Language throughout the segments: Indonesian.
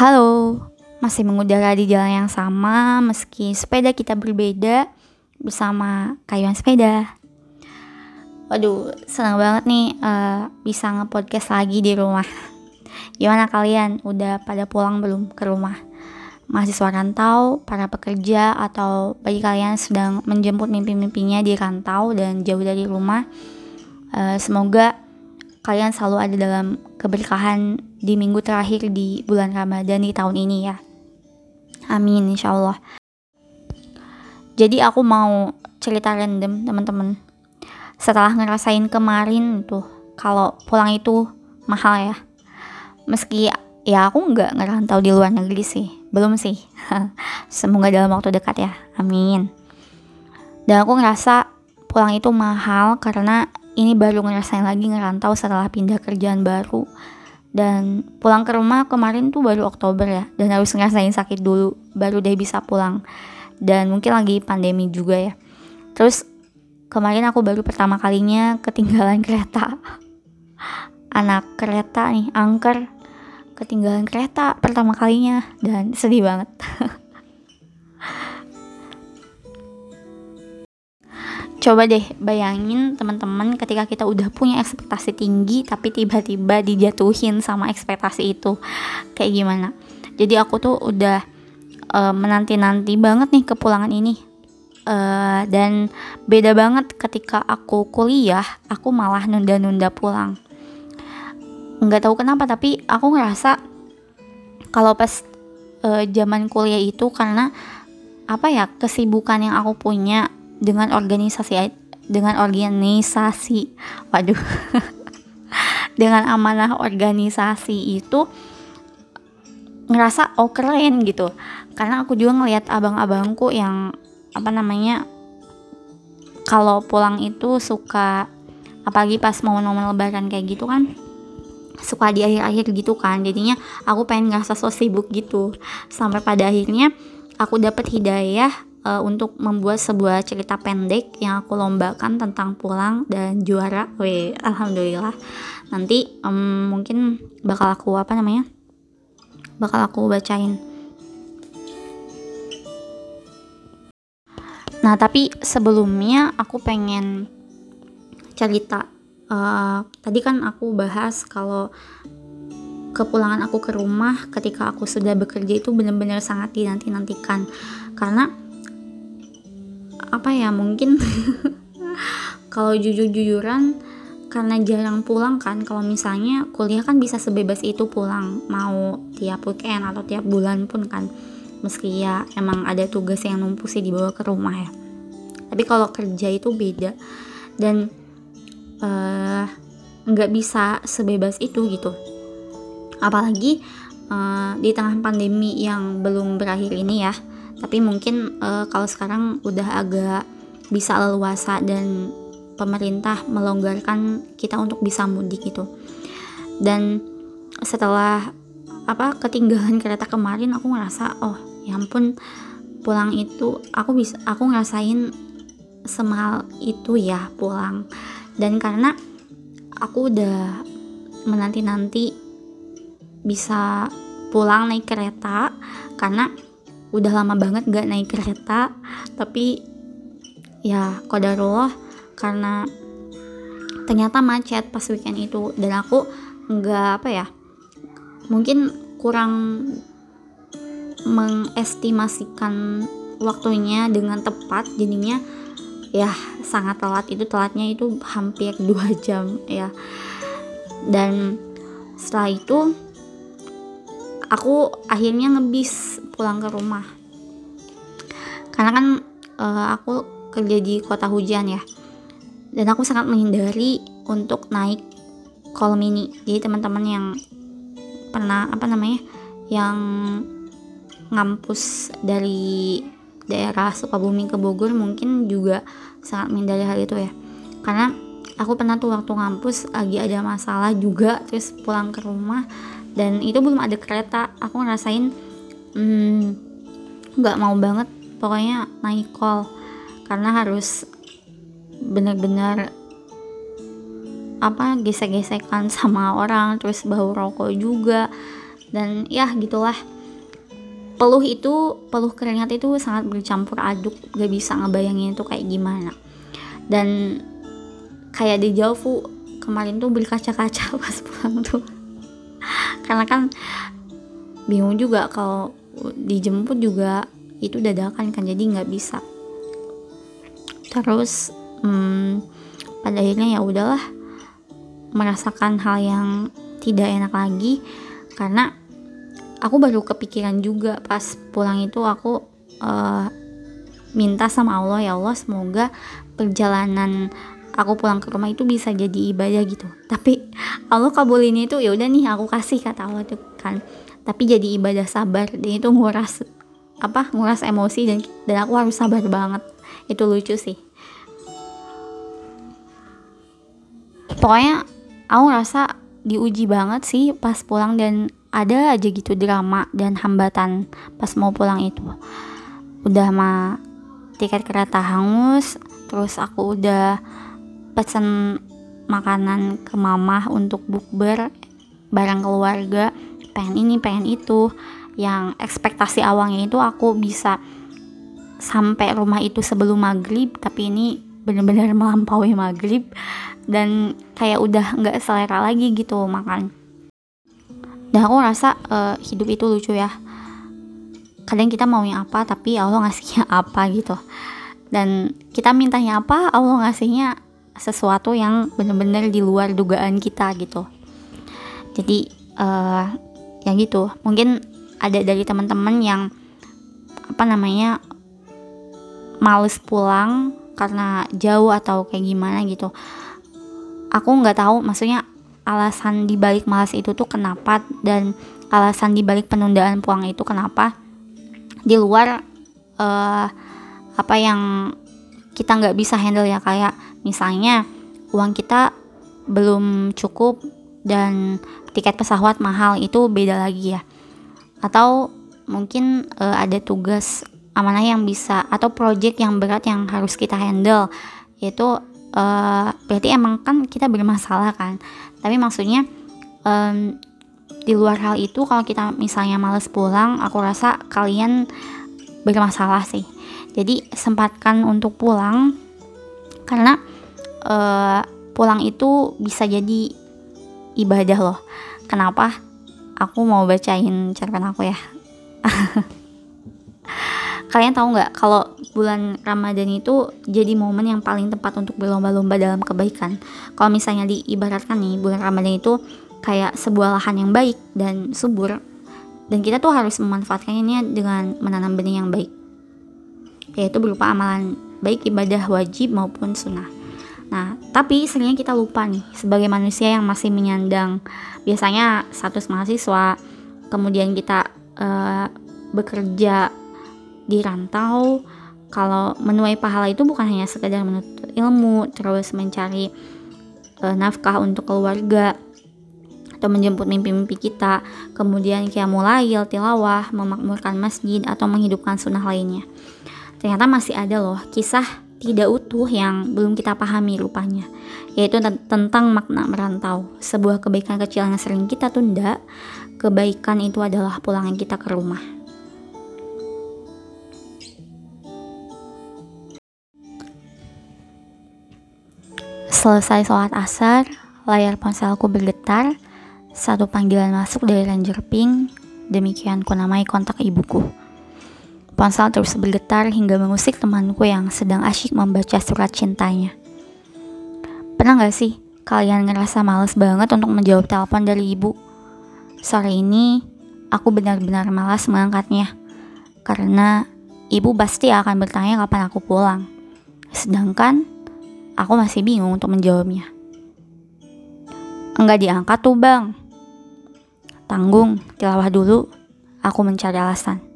Halo, masih mengudara di jalan yang sama meski sepeda kita berbeda bersama kayuan sepeda. Waduh, senang banget nih uh, bisa nge-podcast lagi di rumah. Gimana kalian? Udah pada pulang belum ke rumah? Mahasiswa rantau, para pekerja, atau bagi kalian sedang menjemput mimpi-mimpinya di rantau dan jauh dari rumah, uh, semoga kalian selalu ada dalam keberkahan di minggu terakhir di bulan Ramadan di tahun ini ya. Amin insya Allah. Jadi aku mau cerita random teman-teman. Setelah ngerasain kemarin tuh kalau pulang itu mahal ya. Meski ya aku nggak ngerantau di luar negeri sih, belum sih. Semoga dalam waktu dekat ya. Amin. Dan aku ngerasa pulang itu mahal karena ini baru ngerasain lagi ngerantau setelah pindah kerjaan baru. Dan pulang ke rumah kemarin tuh baru Oktober ya dan harus ngerasain sakit dulu baru deh bisa pulang. Dan mungkin lagi pandemi juga ya. Terus kemarin aku baru pertama kalinya ketinggalan kereta. Anak kereta nih angker. Ketinggalan kereta pertama kalinya dan sedih banget Coba deh bayangin teman-teman ketika kita udah punya ekspektasi tinggi tapi tiba-tiba dijatuhin sama ekspektasi itu kayak gimana. Jadi aku tuh udah uh, menanti-nanti banget nih kepulangan ini. Uh, dan beda banget ketika aku kuliah, aku malah nunda-nunda pulang. Nggak tahu kenapa tapi aku ngerasa kalau pas uh, zaman kuliah itu karena apa ya kesibukan yang aku punya dengan organisasi dengan organisasi waduh dengan amanah organisasi itu ngerasa oh keren gitu. Karena aku juga ngelihat abang-abangku yang apa namanya kalau pulang itu suka apalagi pas momen-momen lebaran kayak gitu kan suka di akhir-akhir gitu kan. Jadinya aku pengen ngerasa so sibuk gitu. Sampai pada akhirnya aku dapat hidayah uh, untuk membuat sebuah cerita pendek yang aku lombakan tentang pulang dan juara. Wih, alhamdulillah. Nanti um, mungkin bakal aku apa namanya? Bakal aku bacain. Nah, tapi sebelumnya aku pengen cerita. Uh, tadi kan aku bahas kalau kepulangan aku ke rumah ketika aku sudah bekerja itu benar-benar sangat dinanti-nantikan karena apa ya mungkin kalau jujur-jujuran karena jarang pulang kan kalau misalnya kuliah kan bisa sebebas itu pulang mau tiap weekend atau tiap bulan pun kan meski ya emang ada tugas yang numpuk sih dibawa ke rumah ya. Tapi kalau kerja itu beda dan eh, nggak uh, bisa sebebas itu gitu. Apalagi uh, di tengah pandemi yang belum berakhir ini ya tapi mungkin uh, kalau sekarang udah agak bisa leluasa dan pemerintah melonggarkan kita untuk bisa mudik gitu. Dan setelah apa ketinggalan kereta kemarin aku ngerasa oh ya ampun pulang itu aku bisa aku ngerasain semal itu ya pulang. Dan karena aku udah menanti-nanti bisa pulang naik kereta karena udah lama banget gak naik kereta tapi ya kodarullah karena ternyata macet pas weekend itu. Dan aku nggak apa ya mungkin kurang mengestimasikan waktunya dengan tepat. Jadinya ya sangat telat. Itu telatnya itu hampir dua jam ya. Dan setelah itu aku akhirnya ngebis pulang ke rumah. Karena kan uh, aku kerja di kota hujan ya. Dan aku sangat menghindari untuk naik kolom mini jadi teman-teman yang pernah apa namanya yang ngampus dari daerah Sukabumi ke Bogor mungkin juga sangat menghindari hal itu ya. Karena aku pernah tuh waktu ngampus lagi ada masalah juga terus pulang ke rumah dan itu belum ada kereta. Aku ngerasain hmm, nggak mau banget pokoknya naik call. Karena harus benar-benar apa gesek-gesekan sama orang terus bau rokok juga. Dan ya gitulah. Peluh itu peluh keringat itu sangat bercampur aduk. Gak bisa ngebayangin itu kayak gimana. Dan kayak di Javu kemarin tuh berkaca-kaca pas pulang tuh. Karena kan bingung juga kalau dijemput juga itu dadakan kan jadi nggak bisa. Terus hmm, pada akhirnya ya udahlah merasakan hal yang tidak enak lagi karena aku baru kepikiran juga pas pulang itu aku uh, minta sama Allah ya Allah semoga perjalanan aku pulang ke rumah itu bisa jadi ibadah gitu. Tapi Allah kabulin itu ya udah nih aku kasih kata Allah tuh kan tapi jadi ibadah sabar dan itu nguras apa nguras emosi dan dan aku harus sabar banget. Itu lucu sih. Pokoknya aku rasa diuji banget sih pas pulang dan ada aja gitu drama dan hambatan pas mau pulang itu. Udah mah tiket kereta hangus terus aku udah pesen makanan ke mama untuk bukber bareng keluarga pengen ini pengen itu. Yang ekspektasi awalnya itu aku bisa sampai rumah itu sebelum maghrib tapi ini bener-bener melampaui maghrib dan kayak udah nggak selera lagi gitu makan. Dan aku rasa uh, hidup itu lucu ya. Kadang kita maunya apa tapi Allah ngasihnya apa gitu. Dan kita mintanya apa Allah ngasihnya sesuatu yang bener-bener di luar dugaan kita gitu. Jadi uh, ya gitu. Mungkin ada dari teman-teman yang apa namanya males pulang karena jauh atau kayak gimana gitu. Aku nggak tahu maksudnya alasan dibalik malas itu tuh kenapa dan alasan dibalik penundaan pulang itu kenapa? Di luar uh, apa yang kita nggak bisa handle ya kayak misalnya uang kita belum cukup dan tiket pesawat mahal itu beda lagi ya. Atau mungkin uh, ada tugas amanah yang bisa atau project yang berat yang harus kita handle. Yaitu uh, berarti emang kan kita bermasalah kan. Tapi maksudnya um, di luar hal itu kalau kita misalnya males pulang aku rasa kalian bermasalah sih. Jadi sempatkan untuk pulang karena uh, pulang itu bisa jadi ibadah loh kenapa aku mau bacain cerpen aku ya kalian tahu nggak kalau bulan Ramadan itu jadi momen yang paling tepat untuk berlomba-lomba dalam kebaikan. Kalau misalnya diibaratkan nih bulan Ramadan itu kayak sebuah lahan yang baik dan subur dan kita tuh harus memanfaatkannya dengan menanam benih yang baik yaitu berupa amalan baik ibadah wajib maupun sunnah. Nah, tapi seringnya kita lupa nih sebagai manusia yang masih menyandang biasanya status mahasiswa, kemudian kita uh, bekerja di rantau kalau menuai pahala itu bukan hanya sekedar menuntut ilmu terus mencari uh, nafkah untuk keluarga atau menjemput mimpi-mimpi kita kemudian kiamulail tilawah memakmurkan masjid atau menghidupkan sunnah lainnya. Ternyata masih ada loh kisah tidak utuh yang belum kita pahami rupanya yaitu tentang makna merantau sebuah kebaikan kecil yang sering kita tunda kebaikan itu adalah pulangan kita ke rumah Selesai sholat asar, layar ponselku bergetar, satu panggilan masuk dari Ranger Pink, demikian ku namai kontak ibuku. Ponsel terus bergetar hingga mengusik temanku yang sedang asyik membaca surat cintanya. Pernah gak sih kalian ngerasa males banget untuk menjawab telepon dari ibu? Sore ini, aku benar-benar malas mengangkatnya. Karena ibu pasti akan bertanya kapan aku pulang. Sedangkan Aku masih bingung untuk menjawabnya. Enggak diangkat tuh bang. Tanggung, tilawah dulu. Aku mencari alasan.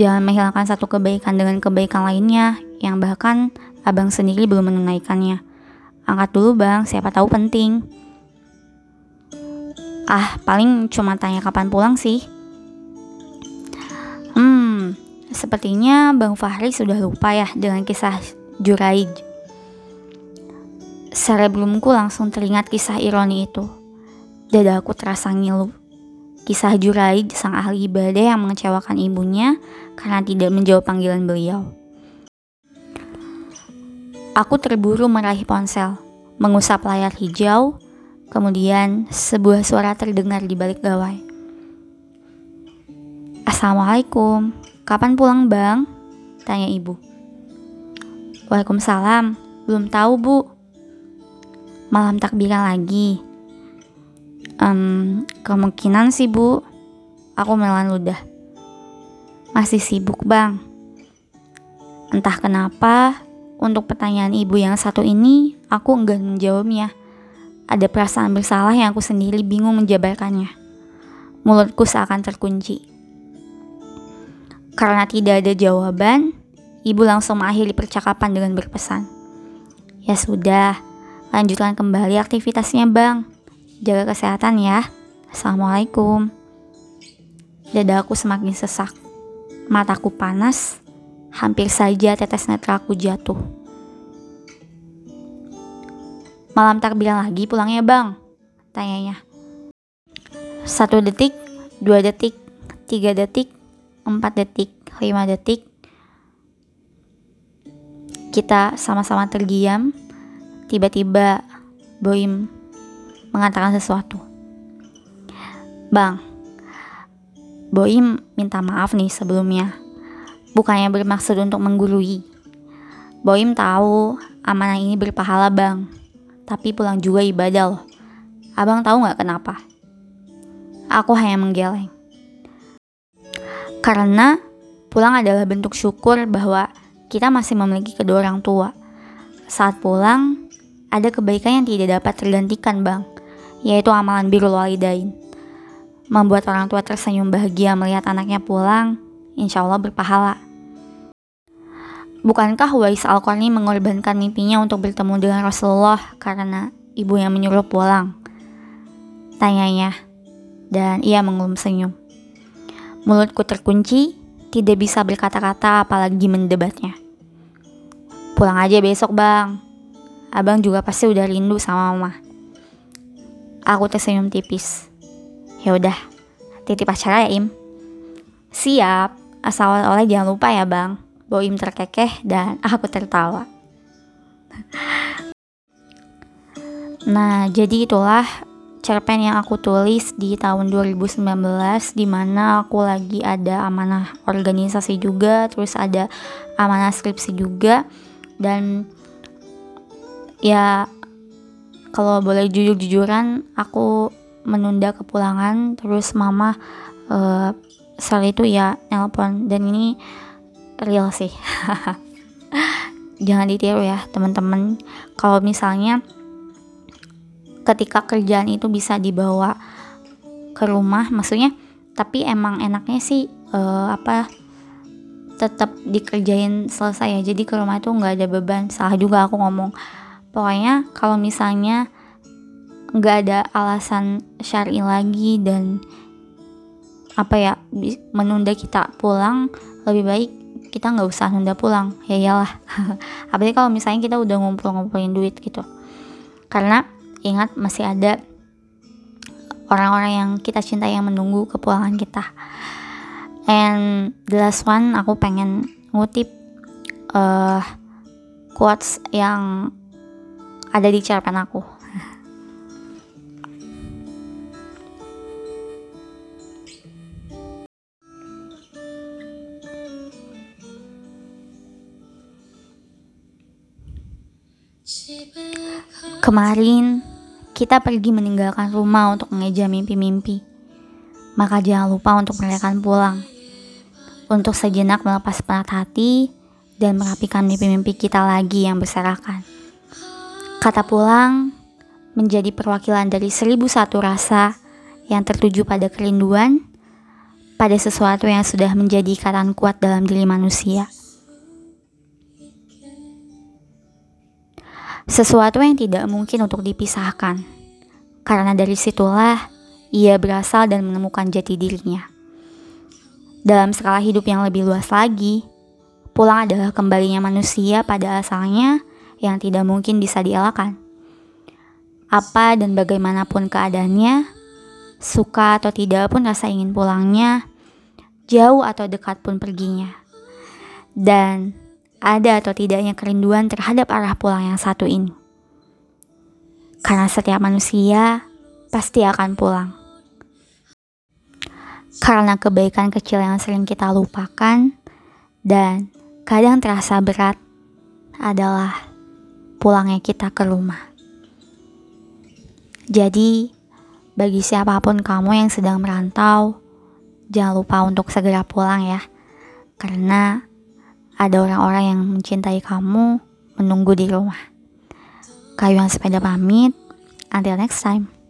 Jangan menghilangkan satu kebaikan dengan kebaikan lainnya yang bahkan abang sendiri belum menunaikannya. Angkat dulu bang, siapa tahu penting. Ah, paling cuma tanya kapan pulang sih. Hmm, sepertinya Bang Fahri sudah lupa ya dengan kisah Juraij. Sebelumku langsung teringat kisah ironi itu. Dadaku terasa ngilu. Kisah Juraid, sang ahli ibadah yang mengecewakan ibunya karena tidak menjawab panggilan beliau. Aku terburu meraih ponsel, mengusap layar hijau, kemudian sebuah suara terdengar di balik gawai. Assalamualaikum, kapan pulang bang? Tanya ibu. Waalaikumsalam, belum tahu bu. Malam takbiran lagi. Um, kemungkinan sih bu, aku melan ludah. Masih sibuk bang. Entah kenapa, untuk pertanyaan ibu yang satu ini, aku enggan menjawabnya. Ada perasaan bersalah yang aku sendiri bingung menjabarkannya. Mulutku seakan terkunci. Karena tidak ada jawaban, ibu langsung mengakhiri percakapan dengan berpesan. Ya sudah, lanjutkan kembali aktivitasnya bang. Jaga kesehatan ya. Assalamualaikum. Dadaku semakin sesak. Mataku panas. Hampir saja tetes netraku jatuh. Malam takbiran lagi pulangnya bang? Tanyanya. Satu detik, dua detik, tiga detik, empat detik, lima detik, kita sama-sama terdiam. Tiba-tiba Boim mengatakan sesuatu. Bang, Boim minta maaf nih sebelumnya. Bukannya bermaksud untuk menggurui. Boim tahu amanah ini berpahala bang. Tapi pulang juga ibadah loh. Abang tahu nggak kenapa? Aku hanya menggeleng. Karena pulang adalah bentuk syukur bahwa kita masih memiliki kedua orang tua. Saat pulang, ada kebaikan yang tidak dapat tergantikan, Bang, yaitu amalan birrul walidain. Membuat orang tua tersenyum bahagia melihat anaknya pulang, insya Allah berpahala. Bukankah Wais Al-Qarni mengorbankan mimpinya untuk bertemu dengan Rasulullah karena ibu yang menyuruh pulang? Tanyanya, dan ia mengelum senyum. Mulutku terkunci, tidak bisa berkata-kata apalagi mendebatnya. Pulang aja besok bang. Abang juga pasti udah rindu sama mama. Aku tersenyum tipis. Ya udah, titip acara ya Im. Siap, asal oleh jangan lupa ya bang. Im terkekeh dan aku tertawa. Nah, jadi itulah cerpen yang aku tulis di tahun 2019 di mana aku lagi ada amanah organisasi juga, terus ada amanah skripsi juga dan ya kalau boleh jujur-jujuran aku menunda kepulangan terus mama uh, saat itu ya nelpon. Dan ini real sih. Jangan ditiru ya teman-teman. Kalau misalnya ketika kerjaan itu bisa dibawa ke rumah maksudnya tapi emang enaknya sih uh, apa tetap dikerjain selesai ya. Jadi ke rumah itu nggak ada beban. Salah juga aku ngomong. Pokoknya kalau misalnya nggak ada alasan syari lagi dan apa ya menunda kita pulang lebih baik kita nggak usah nunda pulang. Ya iyalah. Apalagi kalau misalnya kita udah ngumpul-ngumpulin duit gitu. Karena ingat masih ada orang-orang yang kita cinta yang menunggu kepulangan kita. And the last one aku pengen ngutip uh, quotes yang ada di cerpen aku Kemarin kita pergi meninggalkan rumah untuk mengejar mimpi-mimpi. Maka jangan lupa untuk merayakan pulang untuk sejenak melepas penat hati dan merapikan mimpi-mimpi kita lagi yang berserakan. Kata pulang menjadi perwakilan dari seribu satu rasa yang tertuju pada kerinduan, pada sesuatu yang sudah menjadi ikatan kuat dalam diri manusia. Sesuatu yang tidak mungkin untuk dipisahkan, karena dari situlah ia berasal dan menemukan jati dirinya. Dalam skala hidup yang lebih luas lagi, pulang adalah kembalinya manusia pada asalnya yang tidak mungkin bisa dielakkan. Apa dan bagaimanapun keadaannya, Suka atau tidak pun rasa ingin pulangnya, jauh atau dekat pun perginya. Dan ada atau tidaknya kerinduan terhadap arah pulang yang satu ini. Karena setiap manusia pasti akan pulang. Karena kebaikan kecil yang sering kita lupakan dan kadang terasa berat adalah pulangnya kita ke rumah. Jadi, bagi siapa pun kamu yang sedang merantau, jangan lupa untuk segera pulang ya. Karena ada orang-orang yang mencintai kamu menunggu di rumah. Kayuan sepeda pamit. Until next time.